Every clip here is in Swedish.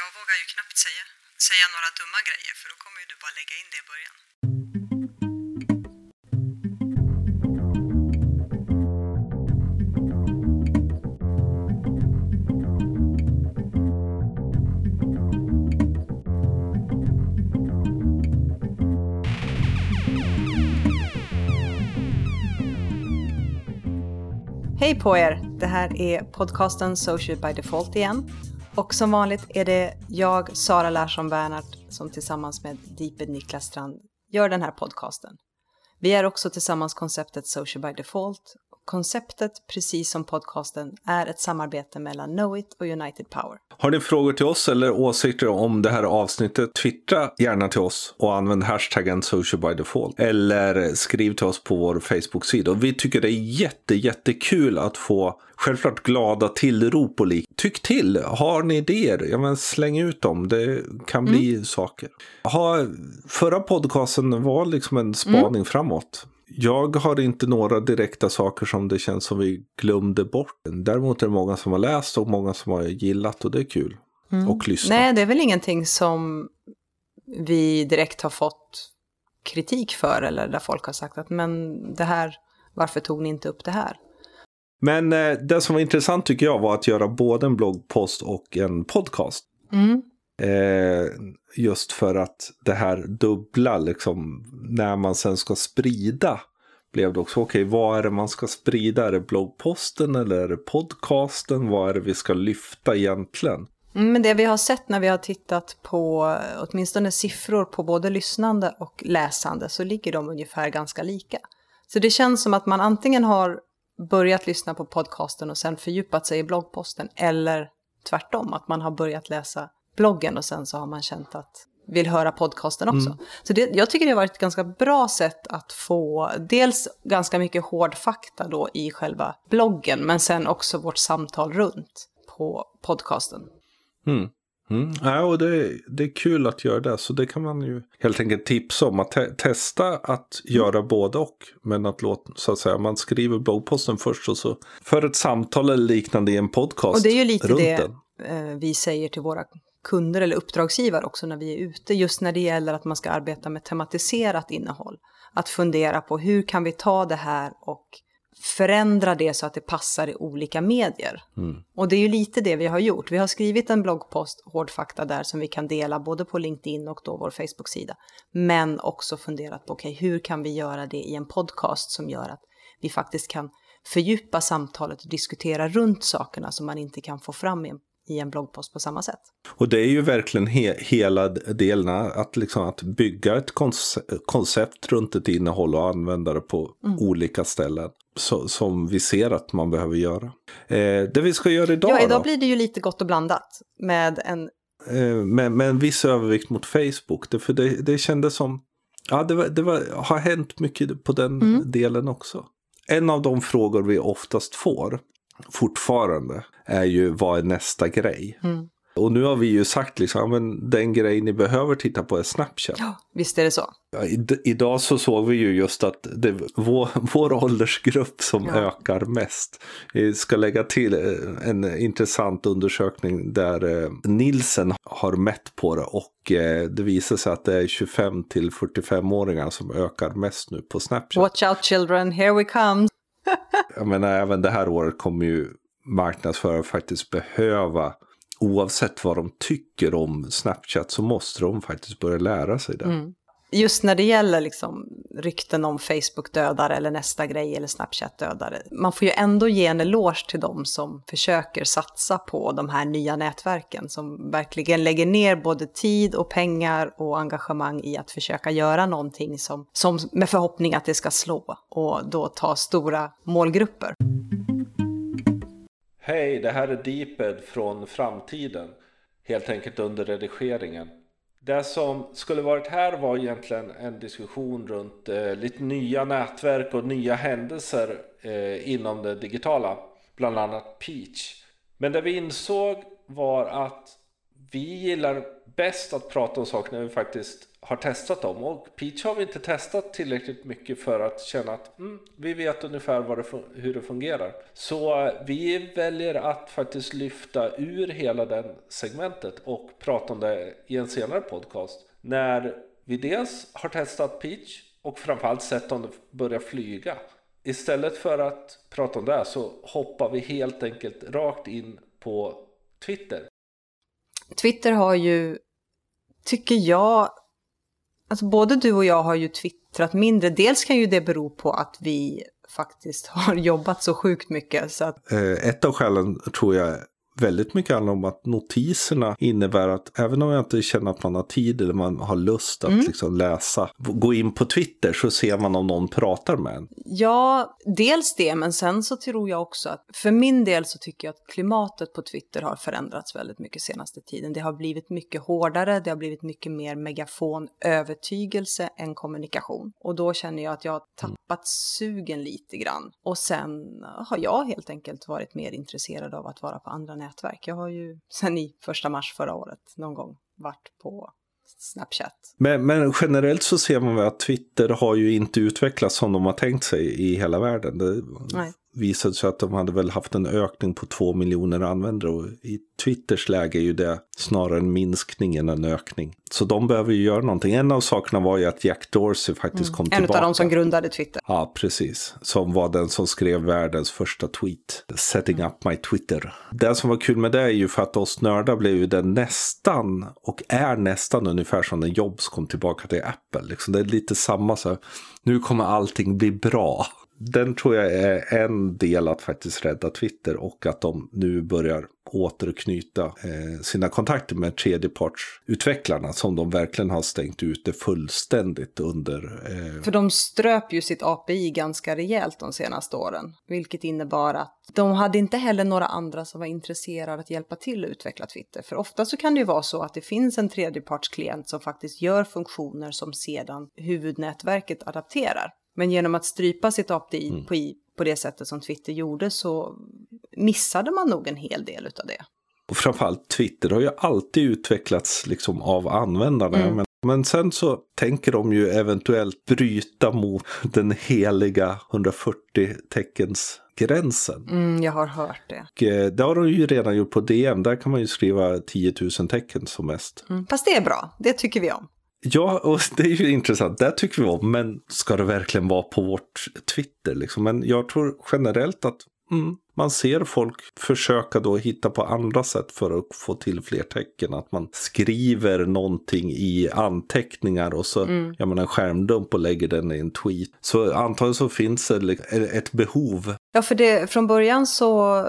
Jag vågar ju knappt säga, säga några dumma grejer för då kommer ju du bara lägga in det i början. Hej på er! Det här är podcasten Social by Default igen. Och som vanligt är det jag, Sara Larsson Bernhardt, som tillsammans med Deeped Niklas Strand gör den här podcasten. Vi är också tillsammans konceptet Social by Default. Konceptet, precis som podcasten, är ett samarbete mellan Knowit och United Power. Har ni frågor till oss eller åsikter om det här avsnittet? Twittra gärna till oss och använd hashtaggen social by default. Eller skriv till oss på vår Facebook-sida. Vi tycker det är jätte, jättekul att få självklart glada tillrop och lik. Tyck till! Har ni idéer? Ja, men släng ut dem. Det kan bli mm. saker. Ha, förra podcasten var liksom en spaning mm. framåt. Jag har inte några direkta saker som det känns som vi glömde bort. Däremot är det många som har läst och många som har gillat och det är kul. Mm. Och lyssnat. Nej, det är väl ingenting som vi direkt har fått kritik för eller där folk har sagt att men det här, varför tog ni inte upp det här? Men eh, det som var intressant tycker jag var att göra både en bloggpost och en podcast. Mm. Eh, just för att det här dubbla, liksom, när man sen ska sprida blev det också, okej okay, vad är det man ska sprida? Är det bloggposten eller är det podcasten? Vad är det vi ska lyfta egentligen? Mm, men det vi har sett när vi har tittat på eh, åtminstone siffror på både lyssnande och läsande så ligger de ungefär ganska lika. Så det känns som att man antingen har börjat lyssna på podcasten och sen fördjupat sig i bloggposten eller tvärtom, att man har börjat läsa bloggen och sen så har man känt att vill höra podcasten också. Mm. Så det, jag tycker det har varit ett ganska bra sätt att få dels ganska mycket hård fakta då i själva bloggen, men sen också vårt samtal runt på podcasten. Mm. Mm. Ja, och det, det är kul att göra det. Så det kan man ju helt enkelt tipsa om. Att te testa att göra både och. Men att låta, så att säga, man skriver bloggposten först och så för ett samtal eller liknande i en podcast. Och det är ju lite det den. Eh, vi säger till våra kunder eller uppdragsgivare också när vi är ute, just när det gäller att man ska arbeta med tematiserat innehåll. Att fundera på hur kan vi ta det här och förändra det så att det passar i olika medier. Mm. Och det är ju lite det vi har gjort. Vi har skrivit en bloggpost, Hårdfakta, där som vi kan dela både på LinkedIn och då vår Facebook-sida. Men också funderat på, okej, okay, hur kan vi göra det i en podcast som gör att vi faktiskt kan fördjupa samtalet och diskutera runt sakerna som man inte kan få fram i en i en bloggpost på samma sätt. Och det är ju verkligen he hela delen att, liksom, att bygga ett koncept runt ett innehåll och använda det på mm. olika ställen. Så, som vi ser att man behöver göra. Eh, det vi ska göra idag Ja, idag då, blir det ju lite gott och blandat med en... Eh, med, med en viss övervikt mot Facebook. Det, för det, det kändes som... Ja, det, var, det var, har hänt mycket på den mm. delen också. En av de frågor vi oftast får fortfarande är ju vad är nästa grej? Mm. Och nu har vi ju sagt liksom, men den grej ni behöver titta på är Snapchat. Ja, visst är det så. Ja, idag så såg vi ju just att det är vår, vår åldersgrupp som ja. ökar mest. Vi ska lägga till eh, en intressant undersökning där eh, Nilsen har mätt på det och eh, det visar sig att det är 25 till 45-åringar som ökar mest nu på Snapchat. Watch out children, here we come. Jag menar, även det här året kommer ju marknadsförare faktiskt behöva oavsett vad de tycker om Snapchat så måste de faktiskt börja lära sig det. Mm just när det gäller liksom rykten om Facebook dödare eller nästa grej eller Snapchat dödare. Man får ju ändå ge en eloge till de som försöker satsa på de här nya nätverken. Som verkligen lägger ner både tid och pengar och engagemang i att försöka göra någonting som, som med förhoppning att det ska slå och då ta stora målgrupper. Hej, det här är Deeped från framtiden. Helt enkelt under redigeringen. Det som skulle varit här var egentligen en diskussion runt eh, lite nya nätverk och nya händelser eh, inom det digitala. Bland annat Peach. Men det vi insåg var att vi gillar bäst att prata om saker när vi faktiskt har testat dem och Peach har vi inte testat tillräckligt mycket för att känna att mm, vi vet ungefär vad det, hur det fungerar. Så eh, vi väljer att faktiskt lyfta ur hela det segmentet och prata om det i en senare podcast. När vi dels har testat Peach och framförallt sett om det börjar flyga. Istället för att prata om det så hoppar vi helt enkelt rakt in på Twitter. Twitter har ju, tycker jag, alltså både du och jag har ju twittrat mindre. Dels kan ju det bero på att vi faktiskt har jobbat så sjukt mycket. Så att... Eh, ett av skälen tror jag väldigt mycket handlar om att notiserna innebär att även om jag inte känner att man har tid eller man har lust att mm. liksom läsa, gå in på Twitter så ser man om någon pratar med en. Ja, dels det, men sen så tror jag också att för min del så tycker jag att klimatet på Twitter har förändrats väldigt mycket senaste tiden. Det har blivit mycket hårdare, det har blivit mycket mer megafonövertygelse än kommunikation. Och då känner jag att jag har tappat mm. sugen lite grann. Och sen har jag helt enkelt varit mer intresserad av att vara på andra nätverk. Jag har ju sen i första mars förra året någon gång varit på Snapchat. Men, men, generellt så ser man väl att Twitter har ju inte utvecklats som de har tänkt sig i hela världen. Det, Nej visade sig att de hade väl haft en ökning på två miljoner användare och i Twitters läge är ju det snarare en minskning än en ökning. Så de behöver ju göra någonting. En av sakerna var ju att Jack Dorsey faktiskt mm. kom en tillbaka. En av de som grundade Twitter. Ja, precis. Som var den som skrev världens första tweet. Setting up my Twitter. Det som var kul med det är ju för att oss nördar blev ju den nästan och är nästan ungefär som när Jobs kom tillbaka till Apple. Liksom det är lite samma så här, nu kommer allting bli bra den tror jag är en del att faktiskt rädda Twitter och att de nu börjar återknyta eh, sina kontakter med tredjepartsutvecklarna som de verkligen har stängt ute fullständigt under. Eh... För de ströp ju sitt API ganska rejält de senaste åren, vilket innebar att de hade inte heller några andra som var intresserade att hjälpa till att utveckla Twitter. För ofta så kan det ju vara så att det finns en tredjepartsklient som faktiskt gör funktioner som sedan huvudnätverket adapterar. Men genom att strypa sitt API mm. på, på det sättet som Twitter gjorde så missade man nog en hel del av det. Och framförallt Twitter har ju alltid utvecklats liksom av användarna. Mm. Men, men sen så tänker de ju eventuellt bryta mot den heliga 140 teckens gränsen. Mm, jag har hört det. Och, eh, det har de ju redan gjort på DM. Där kan man ju skriva 10 000 tecken som mest. Mm, fast det är bra. Det tycker vi om. Ja, och det är ju intressant. Det tycker vi om. Men ska det verkligen vara på vårt Twitter? Liksom? Men jag tror generellt att mm, man ser folk försöka då hitta på andra sätt för att få till fler tecken. Att man skriver någonting i anteckningar och så mm. gör man en skärmdump och lägger den i en tweet. Så antagligen så finns det ett behov. Ja, för det, från början så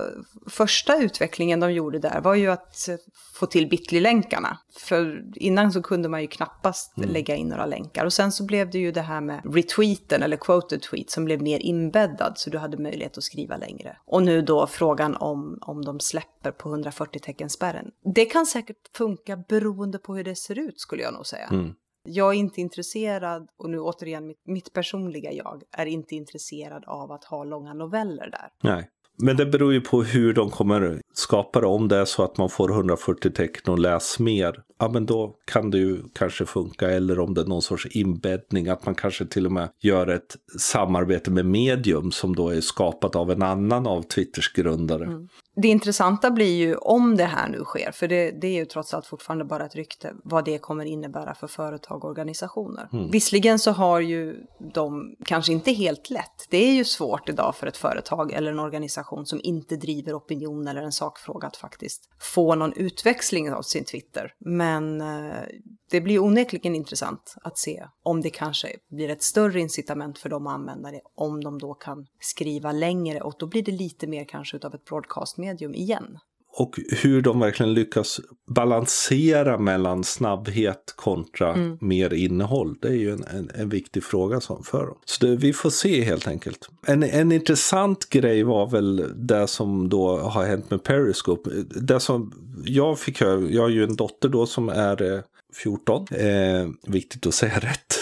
första utvecklingen de gjorde där var ju att få till Bitly-länkarna. För innan så kunde man ju knappast mm. lägga in några länkar. Och sen så blev det ju det här med retweeten eller quoted tweet som blev mer inbäddad så du hade möjlighet att skriva längre. Och nu då frågan om, om de släpper på 140 tecken spärren. Det kan säkert funka beroende på hur det ser ut skulle jag nog säga. Mm. Jag är inte intresserad, och nu återigen mitt, mitt personliga jag, är inte intresserad av att ha långa noveller där. Nej. Men det beror ju på hur de kommer skapa det. Om det är så att man får 140 tecken och läs mer, ja men då kan det ju kanske funka. Eller om det är någon sorts inbäddning, att man kanske till och med gör ett samarbete med medium som då är skapat av en annan av Twitters grundare. Mm det intressanta blir ju om det här nu sker, för det, det, är ju trots allt fortfarande bara ett rykte, vad det kommer innebära för företag och organisationer. Mm. Visserligen så har ju de kanske inte helt lätt. Det är ju svårt idag för ett företag eller en organisation som inte driver opinion eller en sakfråga att faktiskt få någon utväxling av sin Twitter. Men men eh, det blir onekligen intressant att se om det kanske blir ett större incitament för dem att använda det, om de då kan skriva längre och då blir det lite mer kanske utav ett broadcastmedium igen. Och hur de verkligen lyckas balansera mellan snabbhet kontra mm. mer innehåll. Det är ju en, en, en viktig fråga för dem. Så det, vi får se helt enkelt. En, en intressant grej var väl det som då har hänt med Periscope. Det som jag fick höra, jag har ju en dotter då som är eh, 14. Eh, viktigt att säga rätt.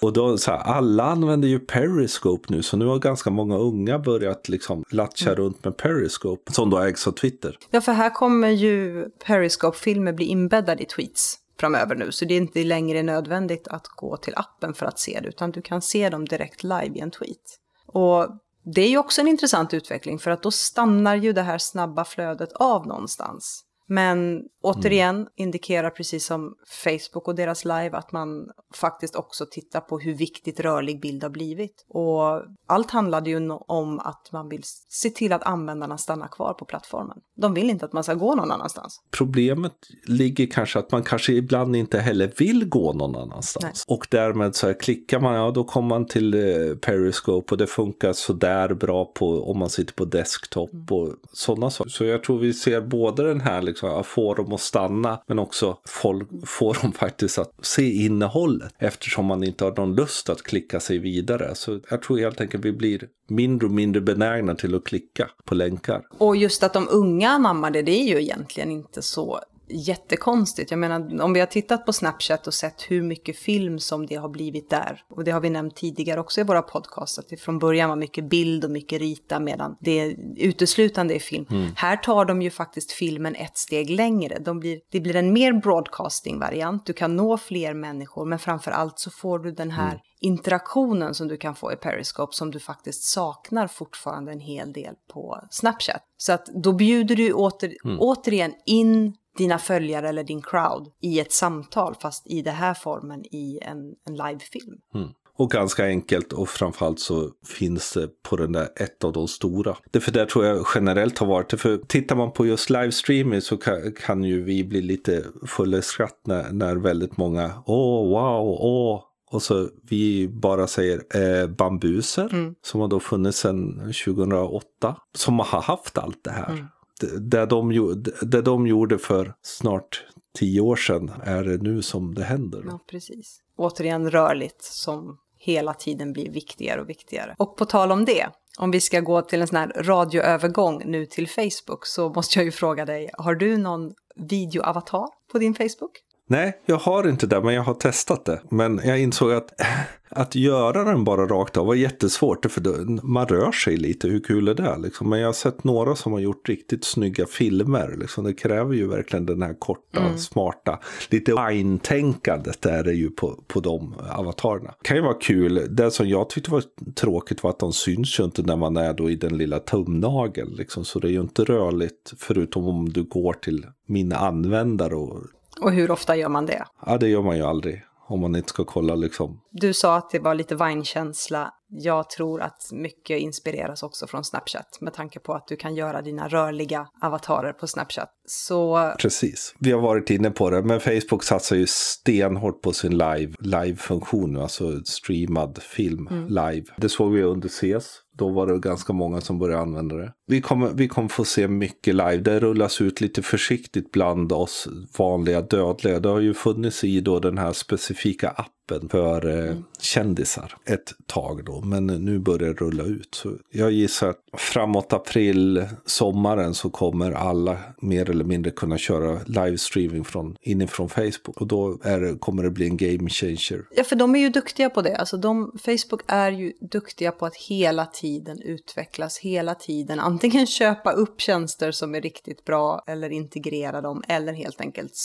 och då så här, alla använder ju Periscope nu så nu har ganska många unga börjat liksom latcha mm. runt med Periscope som då ägs av Twitter. Ja, för här kommer ju Periscope-filmer bli inbäddade i tweets. framöver nu. Så det är inte längre nödvändigt att gå till appen för att se det, utan du kan se dem direkt live i en tweet. Och det är ju också en intressant utveckling för att då stannar ju det här snabba flödet av någonstans. Men återigen mm. indikerar precis som Facebook och deras live att man faktiskt också tittar på hur viktigt rörlig bild har blivit. Och allt handlade ju om att man vill se till att användarna stannar kvar på plattformen. De vill inte att man ska gå någon annanstans. Problemet ligger kanske att man kanske ibland inte heller vill gå någon annanstans. Nej. Och därmed så här, klickar man, ja då kommer man till eh, Periscope och det funkar sådär bra på om man sitter på desktop mm. och sådana saker. Så jag tror vi ser både den här liksom liksom få dem att stanna men också folk, få dem faktiskt att se innehållet eftersom man inte har någon lust att klicka sig vidare. Så jag tror helt enkelt vi blir mindre och mindre benägna till att klicka på länkar. Och just att de unga anammar det, det är ju egentligen inte så jättekonstigt. Jag menar, om vi har tittat på Snapchat och sett hur mycket film som det har blivit där, och det har vi nämnt tidigare också i våra podcasts, att det från början var mycket bild och mycket rita medan det uteslutande är film. Mm. Här tar de ju faktiskt filmen ett steg längre. De blir, det blir en mer broadcasting-variant, du kan nå fler människor, men framför allt så får du den här mm interaktionen som du kan få i Periscope som du faktiskt saknar fortfarande en hel del på Snapchat. Så att då bjuder du åter, mm. återigen in dina följare eller din crowd i ett samtal, fast i den här formen i en, en livefilm. Mm. Och ganska enkelt och framförallt så finns det på den där ett av de stora. Det för det tror jag generellt har varit det. För tittar man på just livestreaming så kan, kan ju vi bli lite fulla i skratt när, när väldigt många åh wow, åh och så vi bara säger eh, bambuser mm. som har då funnits sedan 2008. Som har haft allt det här. Mm det de, det de gjorde för snart tio år sedan är det nu som det händer. Ja, precis. Återigen rörligt som hela tiden blir viktigare och viktigare. Och på tal om det, om vi ska gå till en sån här radioövergång nu till Facebook så måste jag ju fråga dig, har du någon videoavatar på din Facebook? Nej, jag har inte det, men jag har testat det. Men jag insåg att att göra den bara rakt av var jättesvårt. För man rör sig lite, hur kul är det? Liksom? Men jag har sett några som har gjort riktigt snygga filmer. Liksom. Det kräver ju verkligen den här korta, mm. smarta, lite wine-tänkandet är det ju på, på de avatarerna. Det kan ju vara kul. Det som jag tyckte var tråkigt var att de syns ju inte när man är då i den lilla tumnageln. Liksom. Så det är ju inte rörligt förutom om du går till min användare och och hur ofta gör man det? Ja, det gör man ju aldrig. Om man inte ska kolla liksom. Du sa att det var lite Vine-känsla. Jag tror att mycket inspireras också från Snapchat med tanke på att du kan göra dina rörliga avatarer på Snapchat. Så... Precis, vi har varit inne på det. Men Facebook satsar ju stenhårt på sin live, live-funktion, alltså streamad film mm. live. Det såg vi under CS då var det ganska många som började använda det. Vi kommer, vi kommer få se mycket live. Det rullas ut lite försiktigt bland oss vanliga dödliga. Det har ju funnits i då den här specifika appen appen för eh, mm. kändisar ett tag då. Men nu börjar det rulla ut. Så jag gissar att framåt april, sommaren så kommer alla mer eller mindre kunna köra livestreaming från, inifrån Facebook. Och då är kommer det bli en game changer. Ja, för de är ju duktiga på det. Alltså de, Facebook är ju duktiga på att hela tiden utvecklas, hela tiden antingen köpa upp tjänster som är riktigt bra eller integrera dem eller helt enkelt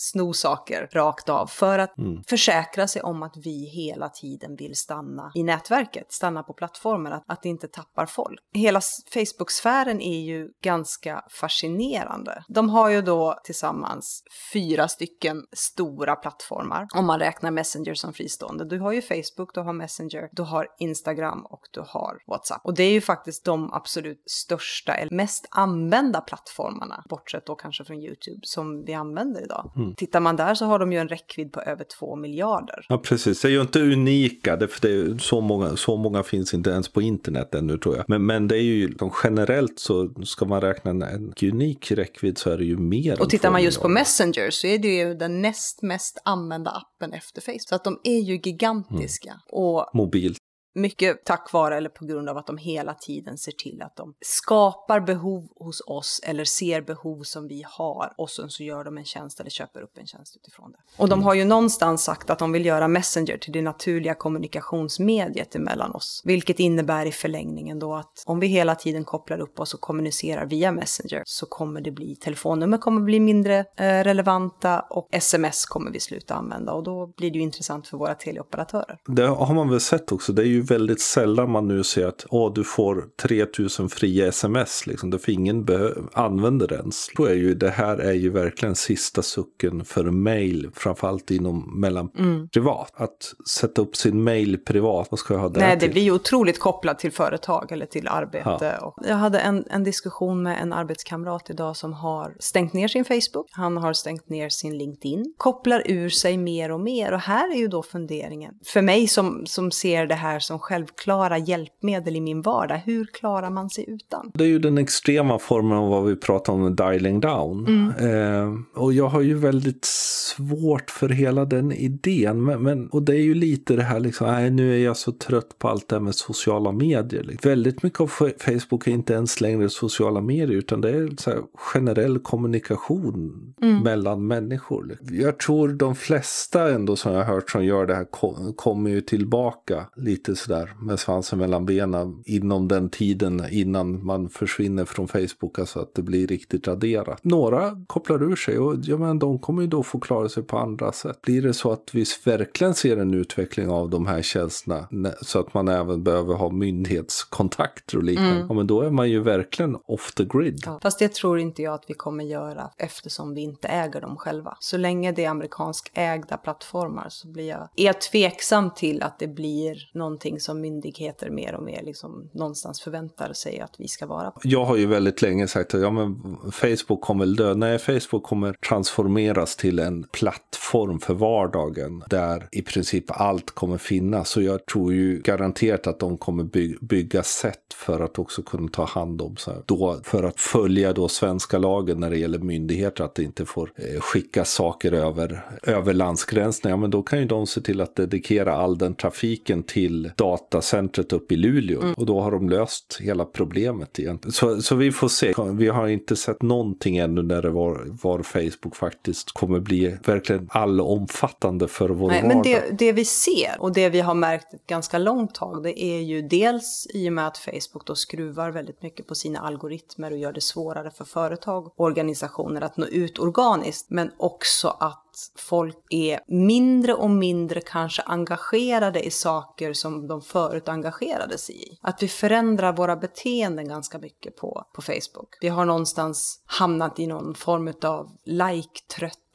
sno saker rakt av för att mm. försäkra sig om att vi hela tiden vill stanna i nätverket, stanna på plattformen, att, att det inte tappar folk. Hela Facebook-sfären är ju ganska fascinerande. De har ju då tillsammans fyra stycken stora plattformar, om man räknar Messenger som fristående. Du har ju Facebook, du har Messenger, du har Instagram och du har WhatsApp. Och det är ju faktiskt de absolut största, eller mest använda plattformarna, bortsett då kanske från YouTube, som vi använder idag. Mm. Tittar man där så har de ju en räckvidd på över 2 miljarder. Ja, precis. Det är ju inte unika, för det är så, många, så många finns inte ens på internet ännu tror jag. Men, men det är ju generellt så ska man räkna en unik räckvidd så är det ju mer. Och tittar man just på Messenger så är det ju den näst mest använda appen efter Facebook. Så att de är ju gigantiska. Mm. Och Mobilt Mycket tack vare eller på grund av att de hela tiden ser till att de skapar behov hos oss eller ser behov som vi har och sen så gör de en tjänst eller köper upp en tjänst utifrån det. Och de har ju någonstans sagt att de vill göra Messenger till det naturliga kommunikationsmediet emellan oss. Vilket innebär i förlängningen då att om vi hela tiden kopplar upp oss och kommunicerar via Messenger så kommer det bli, telefonnummer kommer bli mindre eh, relevanta och sms kommer vi sluta använda och då blir det ju intressant för våra teleoperatörer. Det har man väl sett också. Det är ju väldigt sällan man nu ser att åh, du får 3000 fria sms. Liksom, för ingen använder det ens. Då är ju, det här är ju verkligen sista sucken för mail, framförallt inom mellan mm. privat. Att sätta upp sin mail privat, vad ska jag ha det Nej, till? det blir ju otroligt kopplat till företag eller till arbete. Ja. jag hade en, en diskussion med en arbetskamrat idag som har stängt ner sin Facebook. Han har stängt ner sin LinkedIn, kopplar ur sig mer och mer. Och här är ju då funderingen, för mig som, som ser det här som självklara hjälpmedel i min vardag, hur klarar man sig utan? Det är ju den extrema formen av vad vi pratar om, dialing down. Mm. Eh, och jag har ju väldigt svårt för hela den idén. Men, men, och det är ju lite det här liksom, nej nu är jag så trött på allt det här med sociala medier. Liksom. Väldigt mycket av Facebook är inte ens längre sociala medier, utan det är så generell kommunikation mm. mellan människor. Jag tror de flesta ändå som jag har hört som gör det här kommer ju tillbaka lite sådär med svansen mellan benen inom den tiden innan man försvinner från Facebook, alltså att det blir riktigt raderat. Några kopplar ur sig och ja, men de kommer ju då få klara sig på andra sätt. Blir det så att vi verkligen ser en utveckling av de här tjänsterna så att man även behöver ha myndighetskontakter och liknande, mm. ja men då är man ju verkligen off the grid. Ja, fast det tror inte jag att vi kommer göra eftersom vi inte äger dem själva. Så länge det är amerikansk ägda plattformar så blir jag, är jag tveksam till att det blir någonting som myndigheter mer och mer liksom någonstans förväntar sig att vi ska vara. Jag har ju väldigt länge sagt att ja, men Facebook kommer dö. Nej, Facebook kommer transformeras till en plattform för vardagen där i princip allt kommer finnas. Så jag tror ju garanterat att de kommer by bygga sätt för att också kunna ta hand om så här. Då, för att följa då svenska lagen när det gäller myndigheter att det inte får eh, skicka saker över, över landsgränserna. Ja, men då kan ju de se till att dedikera all den trafiken till datacentret uppe i Luleå. Mm. Och då har de löst hela problemet egentligen. Så, så vi får se. Vi har inte sett någonting ännu när det var, var Facebook faktiskt kommer bli verkligen allomfattande för vår Nej, vardag. Men det, det vi ser och det vi har märkt ett ganska långt tag det är ju dels i och med att Facebook då skruvar väldigt mycket på sina algoritmer och gör det svårare för företag och organisationer att nå ut organiskt men också att folk är mindre och mindre kanske engagerade i saker som de förut engagerade sig i. Att vi förändrar våra beteenden ganska mycket på, på Facebook. Vi har någonstans hamnat i någon form av like-trött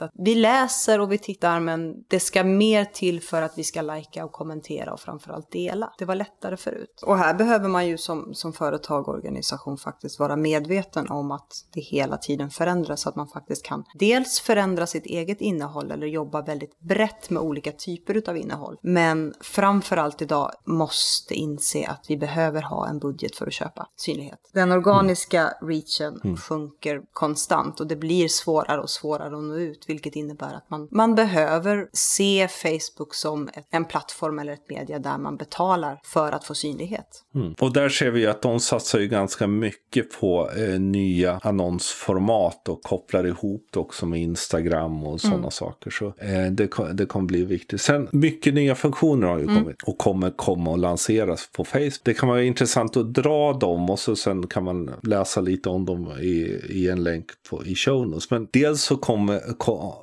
att vi läser och vi tittar men det ska mer till för att vi ska lajka och kommentera och framförallt dela. Det var lättare förut. Och här behöver man ju som, som företag och organisation faktiskt vara medveten om att det hela tiden förändras så att man faktiskt kan dels förändra sitt eget innehåll eller jobba väldigt brett med olika typer av innehåll. Men framförallt idag måste inse att vi behöver ha en budget för att köpa synlighet. Den organiska reachen mm. sjunker konstant och det blir svårare och svårare att nå ut, vilket innebär att man, man behöver se Facebook som ett, en plattform eller ett media där man betalar för att få synlighet. Mm. Och där ser vi att de satsar ju ganska mycket på eh, nya annonsformat och kopplar ihop det också med Instagram och sådana mm. saker. Så eh, det, det kommer bli viktigt. Sen mycket nya funktioner har ju mm. kommit och kommer komma och lanseras på Facebook. Det kan vara intressant att dra dem och så sen kan man läsa lite om dem i, i en länk på, i show notes. Men dels så kommer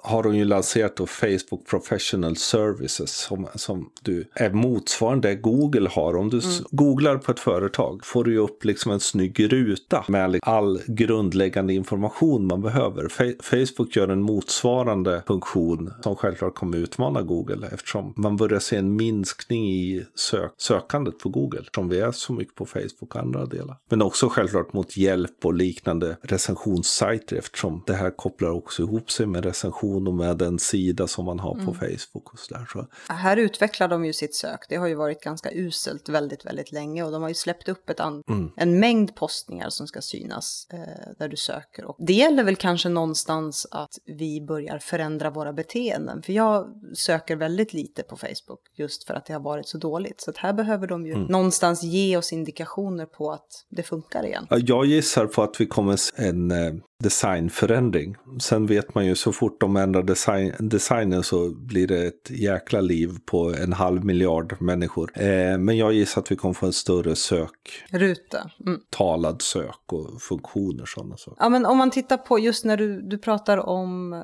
har de ju lanserat då Facebook Professional Services som, som du är motsvarande Google har. Om du mm. googlar på ett företag får du ju upp liksom en snygg ruta med all grundläggande information man behöver. Facebook gör en motsvarande funktion som självklart kommer utmana Google eftersom man börjar se en minskning i sök sökandet på Google. Som vi är så mycket på Facebook och andra delar. Men också självklart mot hjälp och liknande recensionssajter eftersom det här kopplar också ihop sig med recension och med den sida som man har på Mm. Facebook och sådär. Så, Här utvecklar de ju sitt sök. Det har ju varit ganska uselt väldigt, väldigt länge och de har ju släppt upp ett an- Mm. en mängd postningar som ska synas eh, där du söker. Och det gäller väl kanske någonstans att vi börjar förändra våra beteenden. För jag söker väldigt lite på Facebook just för att det har varit så dåligt. Så att här behöver de Mm. ju någonstans ge oss indikationer på att det funkar igen. Ja, Jag gissar på att vi kommer se en eh, designförändring. Sen vet man ju så fort de ändrar design, designen så blir det ett jäkla liv på en halv miljard människor. Eh, men jag gissar att vi kommer få en större sök, Ruta. Mm. talad sök och funktioner sådana saker. Ja, men om man tittar på just när du, du pratar om eh,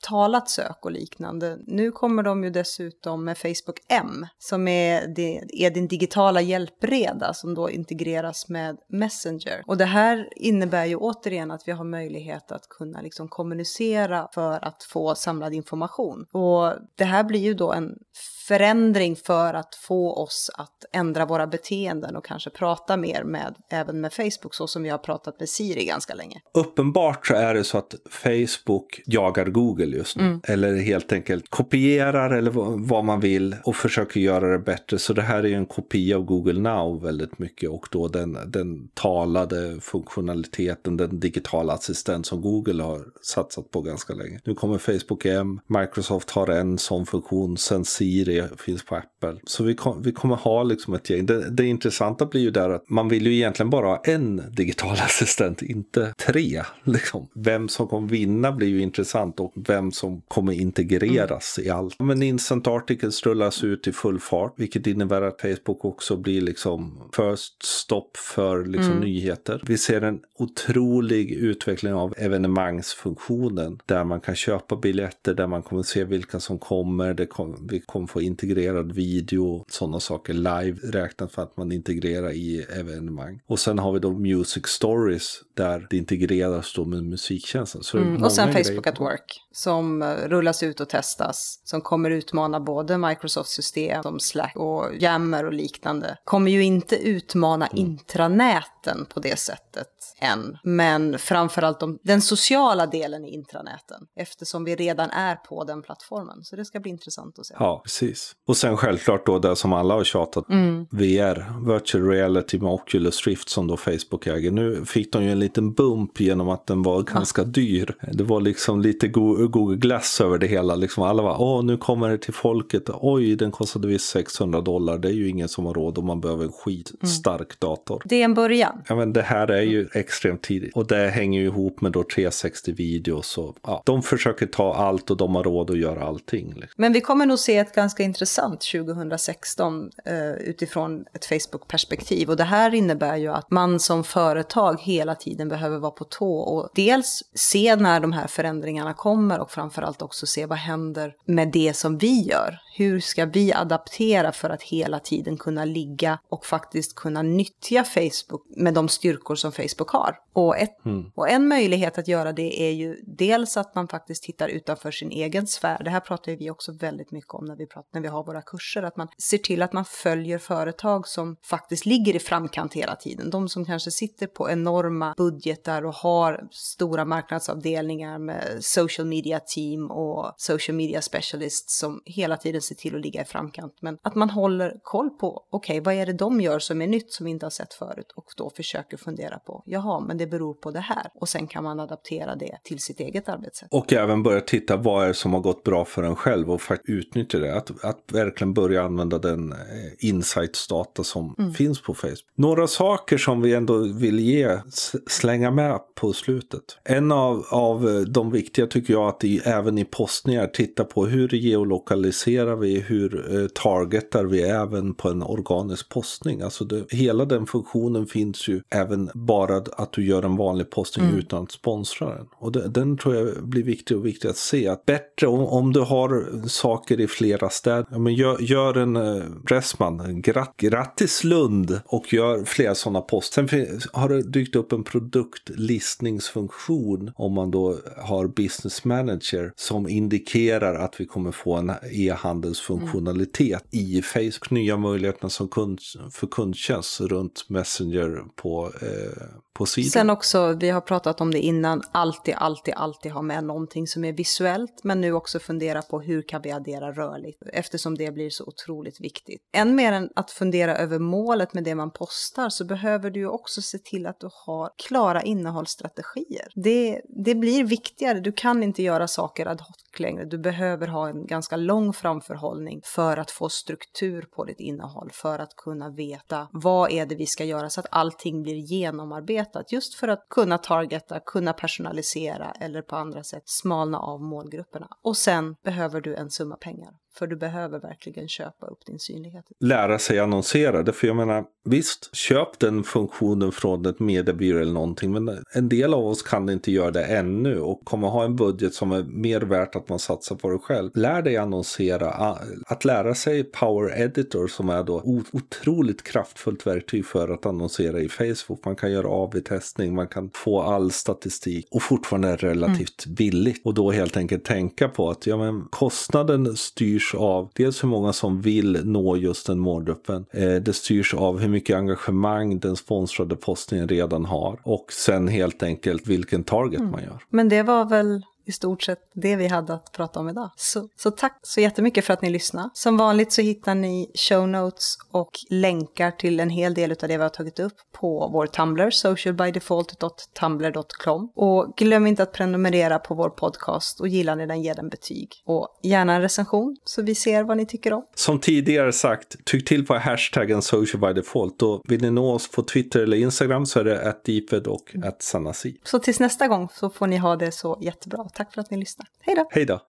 talat sök och liknande. Nu kommer de ju dessutom med Facebook M som är, det, är din digitala hjälpreda som då integreras med Messenger. Och det här innebär ju återigen att vi har möjlighet att kunna liksom kommunicera för att få samlad information. Och det här blir ju då en förändring för att få oss att ändra våra beteenden och kanske prata mer med, även med Facebook, så som vi har pratat med Siri ganska länge. Uppenbart så är det så att Facebook jagar Google just nu. Eller helt enkelt kopierar eller vad- vad man vill och försöker göra det bättre. Så det här är ju en kopia av Google Now väldigt mycket. Och då den, den talade funktionaliteten, den digitala assistent som Google har satsat på ganska länge. Nu kommer Facebook M, Microsoft har en sån funktion, sen Siri finns på Apple. Så vi, kom, vi kommer ha liksom ett gäng. Det, det intressanta blir ju där att man vill ju egentligen bara ha en digital assistent, inte tre. Liksom. Vem som kommer vinna blir ju intressant och vem som kommer integreras i allt. Men Instant Articles rullas ut i full fart, vilket innebär att Facebook också blir liksom first stop för liksom nyheter. Vi ser en otrolig utveckling av evenemangsfunktionen där man kan köpa biljetter, där man kommer se vilka som kommer, det kom, vi kommer få integrerad video, sådana saker live räknat för att man integrerar i evenemang. Och sen har vi då Music Stories där det integreras då med musiktjänsten. Mm, och sen Facebook at Work som eh, rullas ut och testas. Som kommer utmana både Microsofts system som Slack och Yammer och liknande. Kommer ju inte utmana Mm. intranäten på det sättet än. Men framförallt de, den sociala delen i intranäten. Eftersom vi redan är på den plattformen. Så det ska bli intressant att se. Ja, precis. Och sen självklart då det som alla har tjatat, Mm. VR, Virtual Reality med Oculus Rift som då Facebook äger. Nu fick de ju en liten bump genom att den var ganska dyr. Det var liksom lite Go- Google Glass över det hela. Liksom alla var, åh nu kommer det till folket, oj den kostade visst 600 dollar, det är ju ingen som har råd om man behöver en skitstark dator. Det är en början. Ja men det här är är ju extremt tidigt och det hänger ju ihop med då 360 videos och ja, de försöker ta allt och de har råd att göra allting. Liksom. Men vi kommer nog se ett ganska intressant 2016 eh, utifrån ett Facebook-perspektiv. Och det här innebär ju att man som företag hela tiden behöver vara på tå och dels se när de här förändringarna kommer och framförallt också se vad händer med det som vi gör. Hur ska vi adaptera för att hela tiden kunna ligga och faktiskt kunna nyttja Facebook med de styrkor som Facebook har? Och, ett, och en möjlighet att göra det är ju dels att man faktiskt tittar utanför sin egen sfär. Det här pratar ju vi också väldigt mycket om när vi, pratar, när vi har våra kurser. Att man ser till att man följer företag som faktiskt ligger i framkant hela tiden. De som kanske sitter på enorma budgetar och har stora marknadsavdelningar med social media team och social media specialists som hela tiden ser till att ligga i framkant. Men att man håller koll på, okej, vad är det de gör som är nytt som vi inte har sett förut? Och då försöker fundera på, jaha, men det beror på det här. Och sen kan man adaptera det till sitt eget arbetssätt. Och även börja titta vad är det som har gått bra för en själv och faktiskt utnyttja det. Att, att verkligen börja använda den eh, insights-data som finns på Facebook. Några saker som vi ändå vill ge, slänga med på slutet. En av, av eh, de viktiga tycker jag att i, även i postningar titta på hur geolokaliserar vi, hur eh, targetar vi även på en organisk postning. Alltså det, hela den funktionen finns ju även bara att du gör en vanlig postning utan att sponsra den. Och det, den tror jag blir viktig och viktig att se. Att bättre om, om du har saker i flera städer, ja, men gör, gör en eh, Dressman, gratt, grattis Lund och gör flera sådana post. Sen har det dykt upp en produktlistningsfunktion om man då har business manager som indikerar att vi kommer få en e-handelsfunktionalitet i Facebook. Nya möjligheter som kund, för kundtjänst runt Messenger på, eh, uh, på sidan. Sen också, vi har pratat om det innan, alltid, alltid, alltid ha med någonting som är visuellt, men nu också fundera på hur kan vi addera rörligt, eftersom det blir så otroligt viktigt. Än mer än att fundera över målet med det man postar så behöver du ju också se till att du har klara innehållsstrategier. Det, det blir viktigare, du kan inte göra saker ad hoc längre. Du behöver ha en ganska lång framförhållning för att få struktur på ditt innehåll, för att kunna veta vad är det vi ska göra så att allting blir genomarbetat. Just för att kunna targeta, kunna personalisera eller på andra sätt smalna av målgrupperna. Och sen behöver du en summa pengar. För du behöver verkligen köpa upp din synlighet. Lära sig annonsera. För jag menar, visst, köp den funktionen från ett mediebyrå eller någonting. Men en del av oss kan inte göra det ännu och kommer ha en budget som är mer värt att man satsar på det själv. Lär dig annonsera. Att lära sig Power Editor som är då otroligt kraftfullt verktyg för att annonsera i Facebook. Man kan göra AV-testning, man kan få all statistik och fortfarande relativt mm. billigt. Och då helt enkelt tänka på att ja, men kostnaden styrs av dels hur många som vill nå just den målgruppen. Eh, det styrs av hur mycket engagemang den sponsrade postningen redan har och sen helt enkelt vilken target mm. man gör. Men det var väl i stort sett det vi hade att prata om idag. Så, så tack så jättemycket för att ni lyssnade. Som vanligt så hittar ni show notes och länkar till en hel del av det vi har tagit upp på vår Tumblr, socialbydefault.tumblr.com. Och glöm inte att prenumerera på vår podcast och gillar ni den, ge den betyg. Och gärna en recension så vi ser vad ni tycker om. Som tidigare sagt, tyck till på hashtaggen socialbydefault. Och vill ni nå oss på Twitter eller Instagram så är det att och att Så tills nästa gång så får ni ha det så jättebra. Tack för att ni lyssnade. Hej då! Hej då!